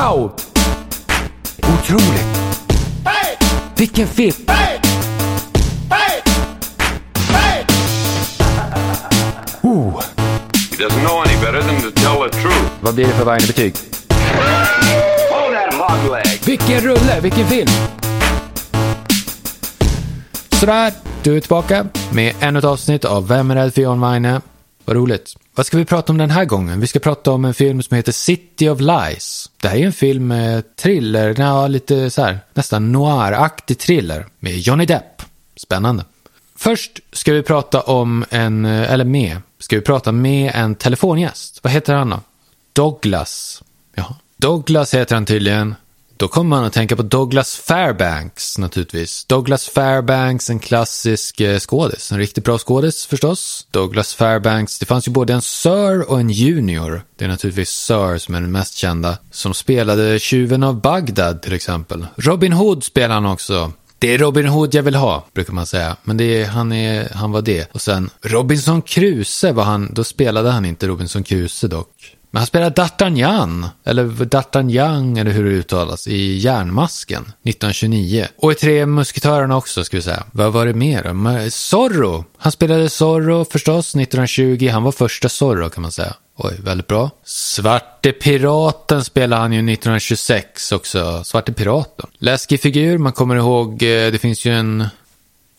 Wow! Otroligt! Vilken film! Oh, He doesn't know any better than to tell the truth. vad blir det för varje betyg? Hold that hog leg. Vilken rulle, vilken film! Sådär, du är tillbaka med ännu ett avsnitt av Vem är rädd för John Weine? Vad roligt. Vad ska vi prata om den här gången? Vi ska prata om en film som heter City of Lies. Det här är en film med thriller, ja, lite så här, nästan noir-aktig thriller med Johnny Depp. Spännande. Först ska vi prata om en, eller med, ska vi prata med en telefongäst. Vad heter han då? Douglas. Ja, Douglas heter han tydligen. Då kommer man att tänka på Douglas Fairbanks naturligtvis. Douglas Fairbanks, en klassisk eh, skådis. En riktigt bra skådis förstås. Douglas Fairbanks, det fanns ju både en Sir och en Junior. Det är naturligtvis Sir som är den mest kända. Som spelade Tjuven av Bagdad till exempel. Robin Hood spelar han också. Det är Robin Hood jag vill ha, brukar man säga. Men det är, han, är, han var det. Och sen Robinson Crusoe var han, då spelade han inte Robinson Crusoe dock. Men han spelar D'Artagnan, eller D'Artagnan eller hur det uttalas, i Järnmasken 1929. Och i Tre Musketörerna också, ska vi säga. Vad var det mer Zorro! Han spelade Zorro förstås 1920, han var första Zorro kan man säga. Oj, väldigt bra. Svarte Piraten spelade han ju 1926 också. Svarte Piraten. Läskig figur, man kommer ihåg, eh, det finns ju en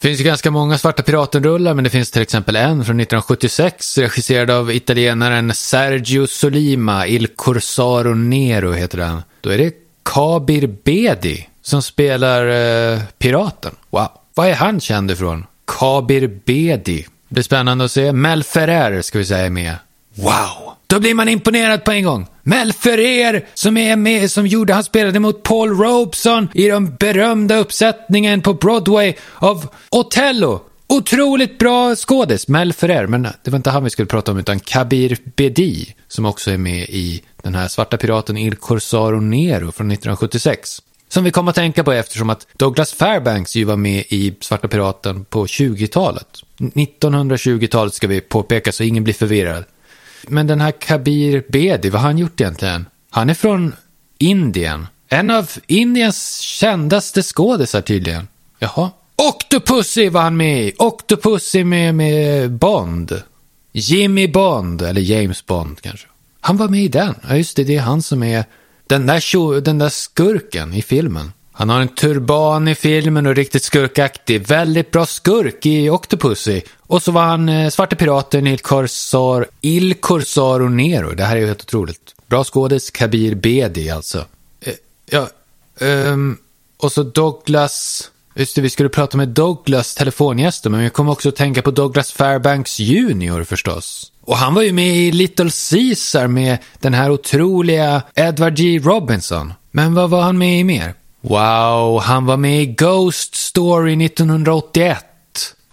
det finns ju ganska många Svarta Piraten-rullar, men det finns till exempel en från 1976, regisserad av italienaren Sergio Solima, Il Corsaro Nero heter den. Då är det Kabir Bedi som spelar eh, piraten. Wow. Vad är han känd ifrån? Kabir Bedi. Det blir spännande att se. Mel Ferrer ska vi säga är med. Wow! Då blir man imponerad på en gång. Mel er som är med, som gjorde, han spelade mot Paul Robeson i den berömda uppsättningen på Broadway av Othello. Otroligt bra skådis, Mel Ferrer. Men det var inte han vi skulle prata om, utan Kabir Bedi, som också är med i den här svarta piraten Il Corsaro Nero från 1976. Som vi kommer att tänka på eftersom att Douglas Fairbanks ju var med i Svarta Piraten på 20-talet. 1920-talet ska vi påpeka så ingen blir förvirrad. Men den här Kabir Bedi, vad har han gjort egentligen? Han är från Indien. En av Indiens kändaste skådisar tydligen. Jaha. Octopussy var han med i. Octopussy med, med Bond. Jimmy Bond, eller James Bond kanske. Han var med i den. Ja, just det, det är han som är den där, den där skurken i filmen. Han har en turban i filmen och riktigt skurkaktig. Väldigt bra skurk i Octopussy. Och så var han eh, Svarte Piraten i Corsar, Il Corsaro Nero. Det här är ju helt otroligt. Bra skådis, Kabir Bedi alltså. Eh, ja, um, och så Douglas... Just det, vi skulle prata med Douglas telefongäster, men vi kommer också att tänka på Douglas Fairbanks Jr förstås. Och han var ju med i Little Caesar med den här otroliga Edward G. Robinson. Men vad var han med i mer? Wow, han var med i Ghost Story 1981.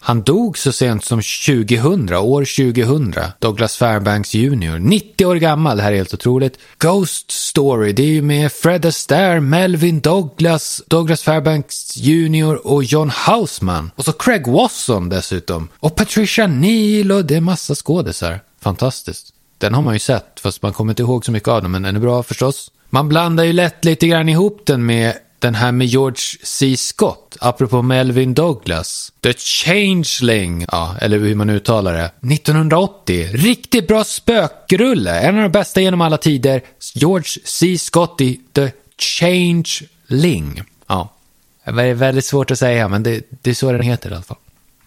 Han dog så sent som 2000, år 2000, Douglas Fairbanks Jr. 90 år gammal, det här är helt otroligt. Ghost Story, det är ju med Fred Astaire, Melvin Douglas, Douglas Fairbanks Jr. och John Houseman. Och så Craig Wasson dessutom. Och Patricia Neal och det är massa skådisar. Fantastiskt. Den har man ju sett, fast man kommer inte ihåg så mycket av den, men den är bra förstås. Man blandar ju lätt lite grann ihop den med den här med George C. Scott, apropå Melvin Douglas. The Changeling, ja, eller hur man uttalar det. 1980, riktigt bra spökrulle, en av de bästa genom alla tider. George C. Scott i The Changeling. Ja, det är väldigt svårt att säga, men det, det är så den heter i alla fall.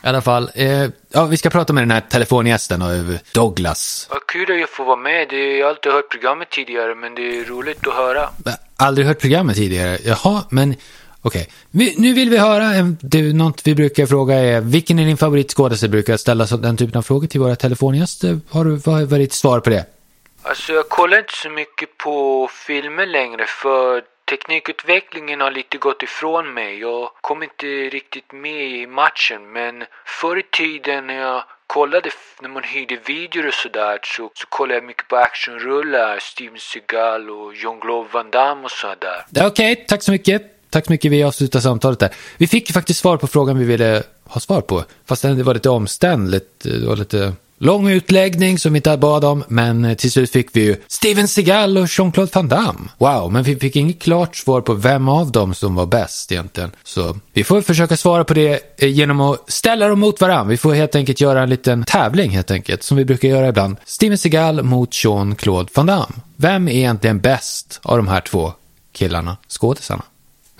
I alla fall, eh, ja, vi ska prata med den här telefongästen av Douglas. Vad kul att jag får vara med. Jag har alltid hört programmet tidigare, men det är roligt att höra. Aldrig hört programmet tidigare. Jaha, men okej. Vi- Nu vill vi höra, en- det, något vi brukar fråga är, vilken är din favoritskådespelare? brukar ställa den typen av frågor till våra telefongäster. Har du, vad var ditt svar på det? Alltså, jag kollar inte så mycket på filmer längre, för teknikutvecklingen har lite gått ifrån mig. Jag kom inte riktigt med i matchen, men förr i tiden när jag kollade, när man hyrde videor och sådär, så, så kollade jag mycket på actionrullar, Steven Seagal och Jean-Claude Van Damme och sådär. Okej, Okej, tack så mycket. Tack så mycket, vi avslutar samtalet där. Vi fick ju faktiskt svar på frågan vi ville ha svar på. Fast eh, det var lite omständligt. Det var lite Lång utläggning som vi inte bad om, men eh, till slut fick vi ju Steven Seagal och Jean-Claude Van Damme. Wow, men vi fick inget klart svar på vem av dem som var bäst egentligen. Så vi får försöka svara på det eh, genom att ställa dem mot varandra. Vi får helt enkelt göra en liten tävling helt enkelt, som vi brukar göra ibland. Steven Seagal mot Jean-Claude Van Damme. Vem är egentligen bäst av de här två killarna, skådisarna?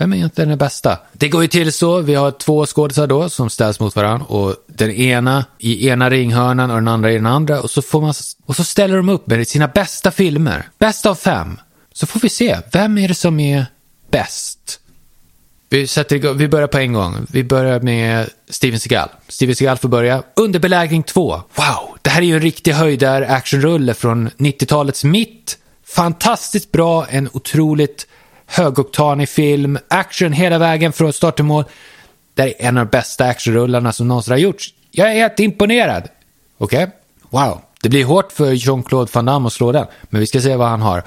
Vem är egentligen den bästa? Det går ju till så, vi har två skådisar då som ställs mot varandra och den ena i ena ringhörnan och den andra i den andra och så, får man, och så ställer de upp med sina bästa filmer. Bäst av fem. Så får vi se, vem är det som är bäst? Vi, sätter igång, vi börjar på en gång. Vi börjar med Steven Seagal. Steven Seagal får börja. Under belägring 2. Wow, det här är ju en riktig höjdare actionrulle från 90-talets mitt. Fantastiskt bra, en otroligt högoktanig film, action hela vägen från start till mål. Det är en av de bästa actionrullarna som någonsin har gjorts. Jag är helt imponerad. Okej? Okay? Wow. Det blir hårt för Jean-Claude Van Damme att slå den, men vi ska se vad han har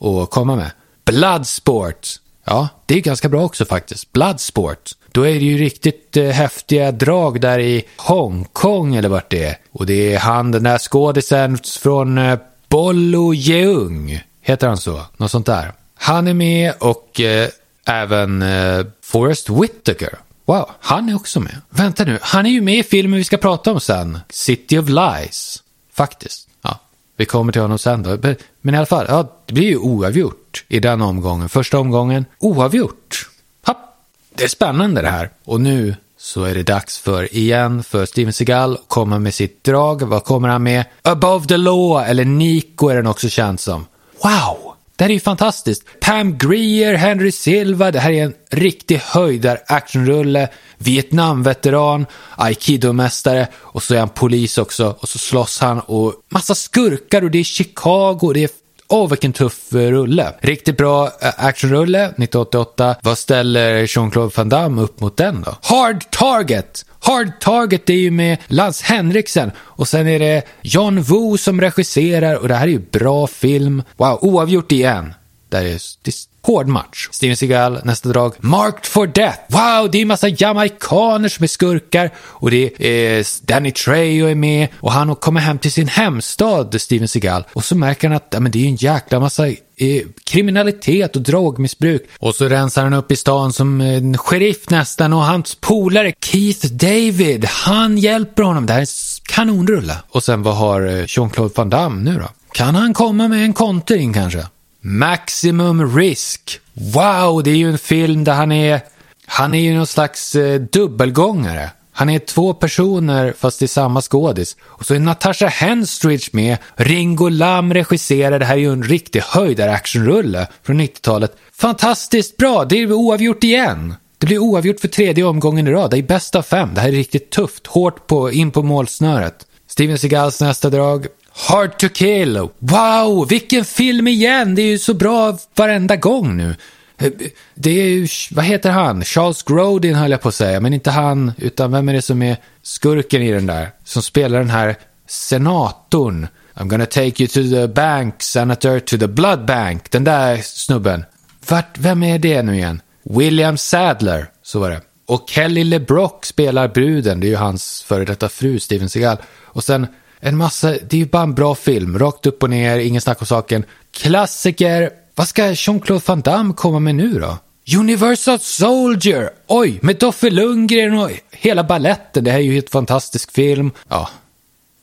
att komma med. Bloodsport. Ja, det är ganska bra också faktiskt. Bloodsport. Då är det ju riktigt eh, häftiga drag där i Hongkong eller vart det är. Och det är han, den där skådisen från eh, Bollo Jeung. Heter han så? Något sånt där. Han är med och eh, även eh, Forrest Whitaker. Wow, han är också med. Vänta nu, han är ju med i filmen vi ska prata om sen. City of Lies. Faktiskt. Ja, vi kommer till honom sen då. Men i alla fall, ja, det blir ju oavgjort i den omgången. Första omgången, oavgjort. Ha, det är spännande det här. Och nu så är det dags för, igen, för Steven Seagal att komma med sitt drag. Vad kommer han med? Above the Law, eller Nico är den också känd som. Wow! Det här är ju fantastiskt. Pam Greer, Henry Silva, det här är en riktig höjdar actionrulle. Vietnamveteran, aikido-mästare och så är han polis också och så slåss han och massa skurkar och det är Chicago och det är Åh, oh, vilken tuff eh, rulle. Riktigt bra eh, actionrulle, 1988. Vad ställer Jean-Claude Van Damme upp mot den då? Hard Target! Hard Target är ju med Lance Henriksen och sen är det John Woo som regisserar och det här är ju bra film. Wow, oavgjort igen. Det är, är hård match. Steven Seagal, nästa drag. Marked for Death. Wow, det är en massa jamaikaner som är skurkar och det är eh, Danny Trejo är med och han kommer hem till sin hemstad, Steven Seagal. Och så märker han att ja, men det är en jäkla massa eh, kriminalitet och drogmissbruk. Och så rensar han upp i stan som en sheriff nästan och hans polare Keith David, han hjälper honom. Det här är en kanonrulle. Och sen vad har eh, Jean-Claude Van Damme nu då? Kan han komma med en kontring kanske? Maximum Risk. Wow, det är ju en film där han är, han är ju någon slags eh, dubbelgångare. Han är två personer fast det är samma skådis. Och så är Natasha Henstridge med. Ringo Lam regisserar. Det här är ju en riktig höjdar-actionrulle från 90-talet. Fantastiskt bra! Det är oavgjort igen. Det blir oavgjort för tredje omgången i rad. Det är bäst av fem. Det här är riktigt tufft. Hårt på, in på målsnöret. Steven Seagals nästa drag. Hard to kill. Wow, vilken film igen! Det är ju så bra varenda gång nu. Det är ju, vad heter han? Charles Grodin höll jag på att säga, men inte han, utan vem är det som är skurken i den där? Som spelar den här senatorn. I'm gonna take you to the bank, senator, to the blood bank. Den där snubben. Vart, vem är det nu igen? William Sadler, så var det. Och Kelly LeBrock spelar bruden, det är ju hans före detta fru Steven Seagal. Och sen en massa, det är ju bara en bra film, rakt upp och ner, ingen snack om saken. Klassiker. Vad ska Jean-Claude Van Damme komma med nu då? Universal Soldier! Oj, med Doffe Lundgren och hela balletten. Det här är ju en fantastisk film. Ja,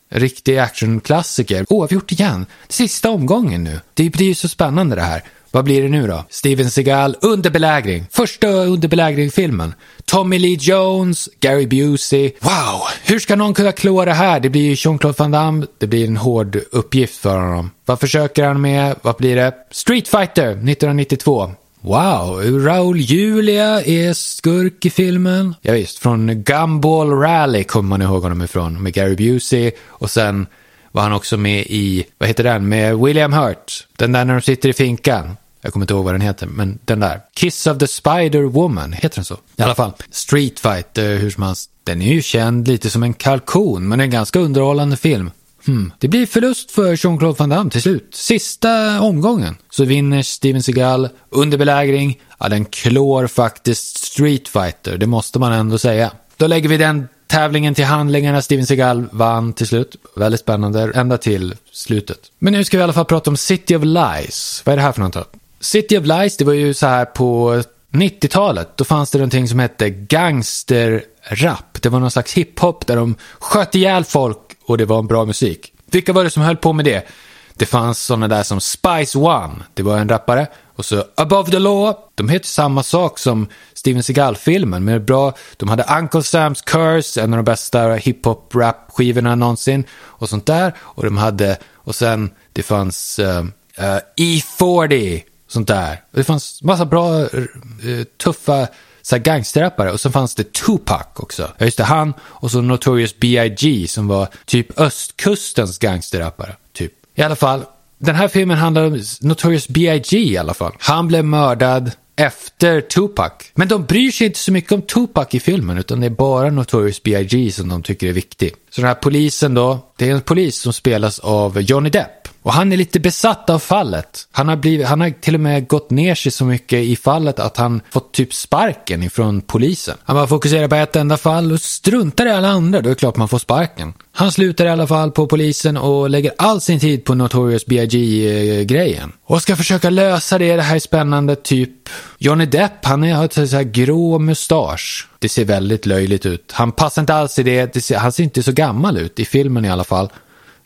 riktig actionklassiker. Oavgjort igen. Sista omgången nu. Det blir ju så spännande det här. Vad blir det nu då? Steven Seagal under belägring. Första under belägring-filmen. Tommy Lee Jones, Gary Busey. Wow! Hur ska någon kunna klå det här? Det blir ju Jean-Claude Van Damme. Det blir en hård uppgift för honom. Vad försöker han med? Vad blir det? Street Fighter 1992. Wow, Raul Julia är skurk i filmen. Ja, visst, från Gumball Rally kommer man ihåg honom ifrån med Gary Busey och sen var han också med i, vad heter den, med William Hurt. Den där när de sitter i finkan. Jag kommer inte ihåg vad den heter, men den där. Kiss of the Spider Woman, heter den så? I alla fall, Street Fighter, hur som helst. Den är ju känd lite som en kalkon, men en ganska underhållande film. Hmm. Det blir förlust för Jean-Claude Van Damme till slut. Sista omgången så vinner Steven Seagal under belägring. Ja, den klår faktiskt Street Fighter, det måste man ändå säga. Då lägger vi den tävlingen till handlingarna. Steven Seagal vann till slut. Väldigt spännande, ända till slutet. Men nu ska vi i alla fall prata om City of Lies. Vad är det här för något? City of Lies, det var ju så här på 90-talet. Då fanns det någonting som hette gangsterrap. Det var någon slags hiphop där de sköt ihjäl folk och det var en bra musik. Vilka var det som höll på med det? Det fanns sådana där som Spice One, det var en rappare. Och så Above the Law, de heter samma sak som Steven Seagal-filmen. Men bra, de hade Uncle Sam's Curse, en av de bästa hiphop-rap-skivorna någonsin. Och sånt där. Och de hade, och sen det fanns uh, uh, E40, sånt där. Och det fanns massa bra, eh, tuffa så här gangsterrappare. Och så fanns det Tupac också. Ja, just det, han. Och så Notorious B.I.G. som var typ östkustens gangsterrappare. Typ. I alla fall, den här filmen handlar om Notorious B.I.G. i alla fall. Han blev mördad efter Tupac. Men de bryr sig inte så mycket om Tupac i filmen utan det är bara Notorious B.I.G. som de tycker är viktig. Så den här polisen då, det är en polis som spelas av Johnny Depp. Och han är lite besatt av fallet. Han har, blivit, han har till och med gått ner sig så mycket i fallet att han fått typ sparken ifrån polisen. Han bara fokuserar på ett enda fall och struntar i alla andra, då är det klart man får sparken. Han slutar i alla fall på polisen och lägger all sin tid på Notorious B.I.G.-grejen. Och ska försöka lösa det, det här är spännande, typ Johnny Depp, han har ett så här grå mustasch. Det ser väldigt löjligt ut. Han passar inte alls i det, det ser, han ser inte så gammal ut, i filmen i alla fall.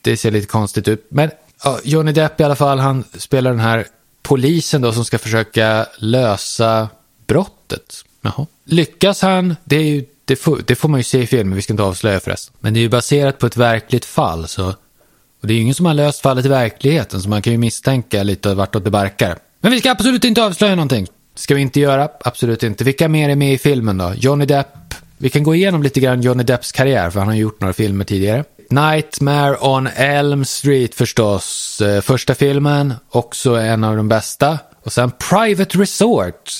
Det ser lite konstigt ut. Men ja, Johnny Depp i alla fall, han spelar den här polisen då som ska försöka lösa brottet. Jaha. Lyckas han, det, ju, det, får, det får man ju se i filmen, vi ska inte avslöja förresten. Men det är ju baserat på ett verkligt fall, så... Och det är ju ingen som har löst fallet i verkligheten, så man kan ju misstänka lite vartåt det barkar. Men vi ska absolut inte avslöja någonting. Ska vi inte göra, absolut inte. Vilka mer är med i filmen då? Johnny Depp. Vi kan gå igenom lite grann Johnny Depps karriär, för han har gjort några filmer tidigare. Nightmare on Elm Street förstås. Eh, första filmen, också en av de bästa. Och sen Private Resort.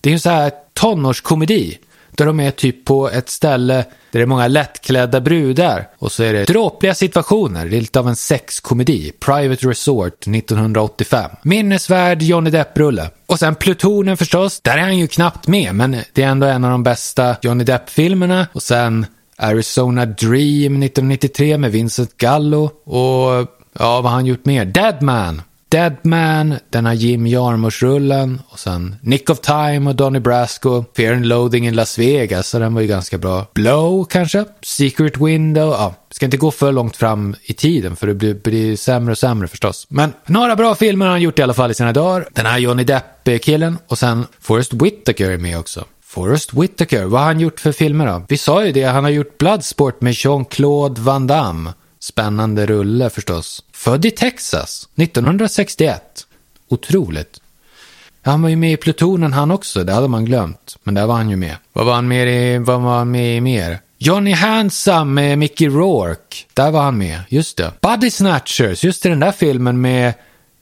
Det är en så här tonårskomedi. Där de är typ på ett ställe där det är många lättklädda brudar. Och så är det dråpliga situationer. Det är lite av en sexkomedi. Private Resort 1985. Minnesvärd Johnny Depp-rulle. Och sen Plutonen förstås. Där är han ju knappt med, men det är ändå en av de bästa Johnny Depp-filmerna. Och sen Arizona Dream 1993 med Vincent Gallo. Och ja, vad har han gjort mer? Deadman. Deadman, den här Jim Jarmusch-rullen och sen Nick of Time och Donny Brasco, Fear and Loathing in Las Vegas, så den var ju ganska bra. Blow kanske, Secret Window, ja, ska inte gå för långt fram i tiden för det blir, blir sämre och sämre förstås. Men några bra filmer har han gjort i alla fall i sina dagar. Den här Johnny Depp-killen och sen Forrest Whitaker är med också. Forrest Whitaker, vad har han gjort för filmer då? Vi sa ju det, han har gjort Bloodsport med Jean-Claude Van Damme. Spännande rulle förstås. Född i Texas 1961. Otroligt. Han var ju med i Plutonen han också, det hade man glömt. Men där var han ju med. Vad var han med i, vad var han med i mer? Johnny Handsome med Mickey Rourke. Där var han med, just det. Body Snatchers, just det, den där filmen med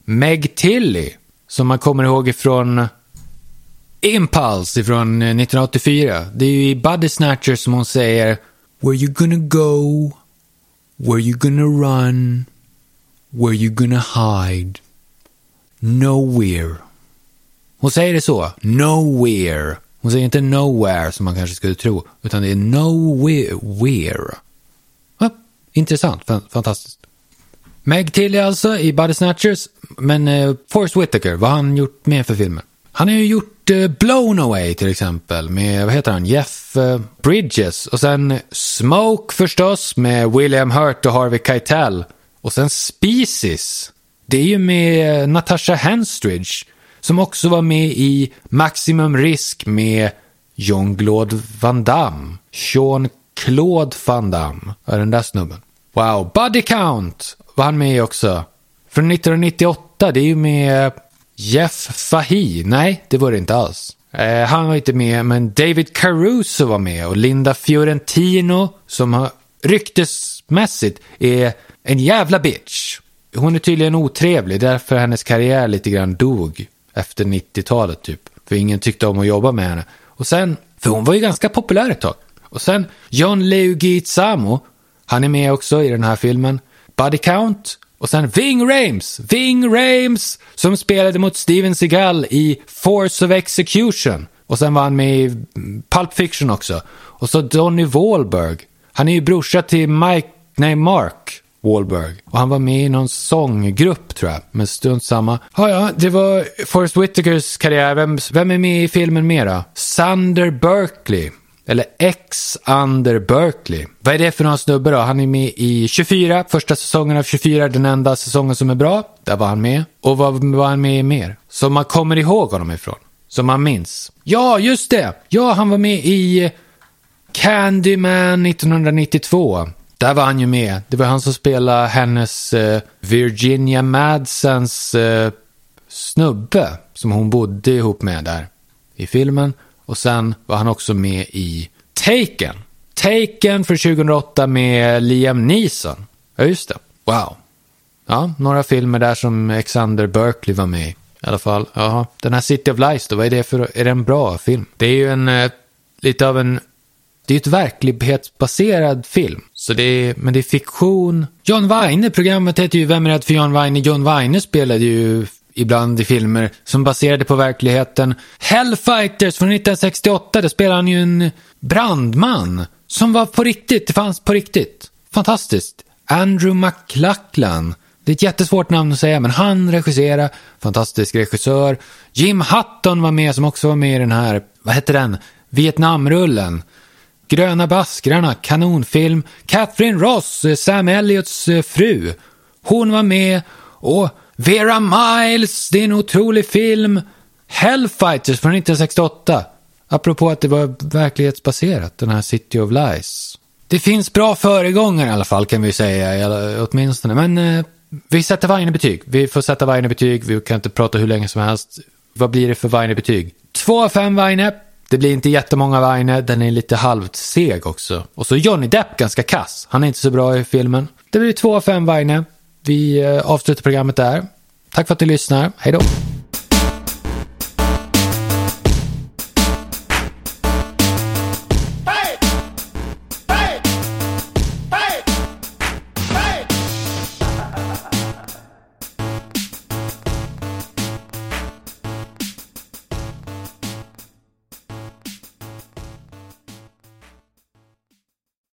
Meg Tilly. Som man kommer ihåg ifrån Impulse ifrån 1984. Eh, det är ju i Body Snatchers som hon säger Where you gonna go? Where you gonna run? Where you gonna hide? Nowhere. Hon säger det så. Nowhere. Hon säger inte nowhere som man kanske skulle tro. Utan det är nowhere. Ja, intressant. Fantastiskt. Meg Tilly alltså i Body Snatchers. Men eh, Forrest Whitaker, vad har han gjort mer för filmer? Han har ju gjort eh, Blown Away till exempel med, vad heter han, Jeff eh, Bridges. Och sen Smoke förstås med William Hurt och Harvey Keitel. Och sen Species. Det är ju med eh, Natasha Henstridge. Som också var med i Maximum Risk med Jean-Claude Van Damme. Jean-Claude Van Damme. Är den där snubben. Wow, Buddy Count var han med i också. Från 1998, det är ju med eh, Jeff Fahey. Nej, det var det inte alls. Eh, han var inte med, men David Caruso var med och Linda Fiorentino som har ryktesmässigt är en jävla bitch. Hon är tydligen otrevlig, därför hennes karriär lite grann dog efter 90-talet typ. För ingen tyckte om att jobba med henne. Och sen, för hon var ju ganska populär ett tag. Och sen John Leguizamo, han är med också i den här filmen. Body Count. Och sen Ving Rames, Ving Rames som spelade mot Steven Seagal i Force of Execution. Och sen var han med i Pulp Fiction också. Och så Donny Wahlberg. Han är ju brorsa till Mike, nej Mark Wahlberg. Och han var med i någon sånggrupp tror jag. Men strunt samma. Ja, ja, det var Forrest Whitakers karriär. Vem, vem är med i filmen mer då? Sander Berkeley. Eller X Under Berkeley. Vad är det för någon snubbe då? Han är med i 24, första säsongen av 24, den enda säsongen som är bra. Där var han med. Och vad var han med i mer? Som man kommer ihåg honom ifrån. Som man minns. Ja, just det! Ja, han var med i eh, Candyman 1992. Där var han ju med. Det var han som spelade hennes eh, Virginia Madsens eh, snubbe som hon bodde ihop med där i filmen. Och sen var han också med i Taken. Taken för 2008 med Liam Neeson. Ja, just det. Wow. Ja, några filmer där som Alexander Berkeley var med i. I alla fall, ja. Den här City of Lies då, vad är det för, är det en bra film? Det är ju en, eh, lite av en, det är ju ett verklighetsbaserad film. Så det är, men det är fiktion. John Weine, programmet heter ju Vem är rädd för John Weine? John Weine spelade ju ibland i filmer som baserade på verkligheten. Hellfighters från 1968, där spelade han ju en brandman som var på riktigt, det fanns på riktigt. Fantastiskt. Andrew McLachlan. Det är ett jättesvårt namn att säga, men han regisserade, fantastisk regissör. Jim Hutton var med, som också var med i den här, vad hette den, Vietnamrullen. Gröna baskrarna, kanonfilm. Catherine Ross, eh, Sam Elliots eh, fru. Hon var med och Vera Miles, det är en otrolig film. Hellfighters från 1968. Apropå att det var verklighetsbaserat, den här City of Lies. Det finns bra föregångare i alla fall kan vi säga, åtminstone. Men eh, vi sätter Weine-betyg. Vi får sätta Weine-betyg, vi kan inte prata hur länge som helst. Vad blir det för Weine-betyg? 2 av 5 Weine. Det blir inte jättemånga Weine, den är lite halvt seg också. Och så Johnny Depp ganska kass. Han är inte så bra i filmen. Det blir 2 av 5 Weine. Vi eh, avslutar programmet där. Tack för att du lyssnar. Hej då!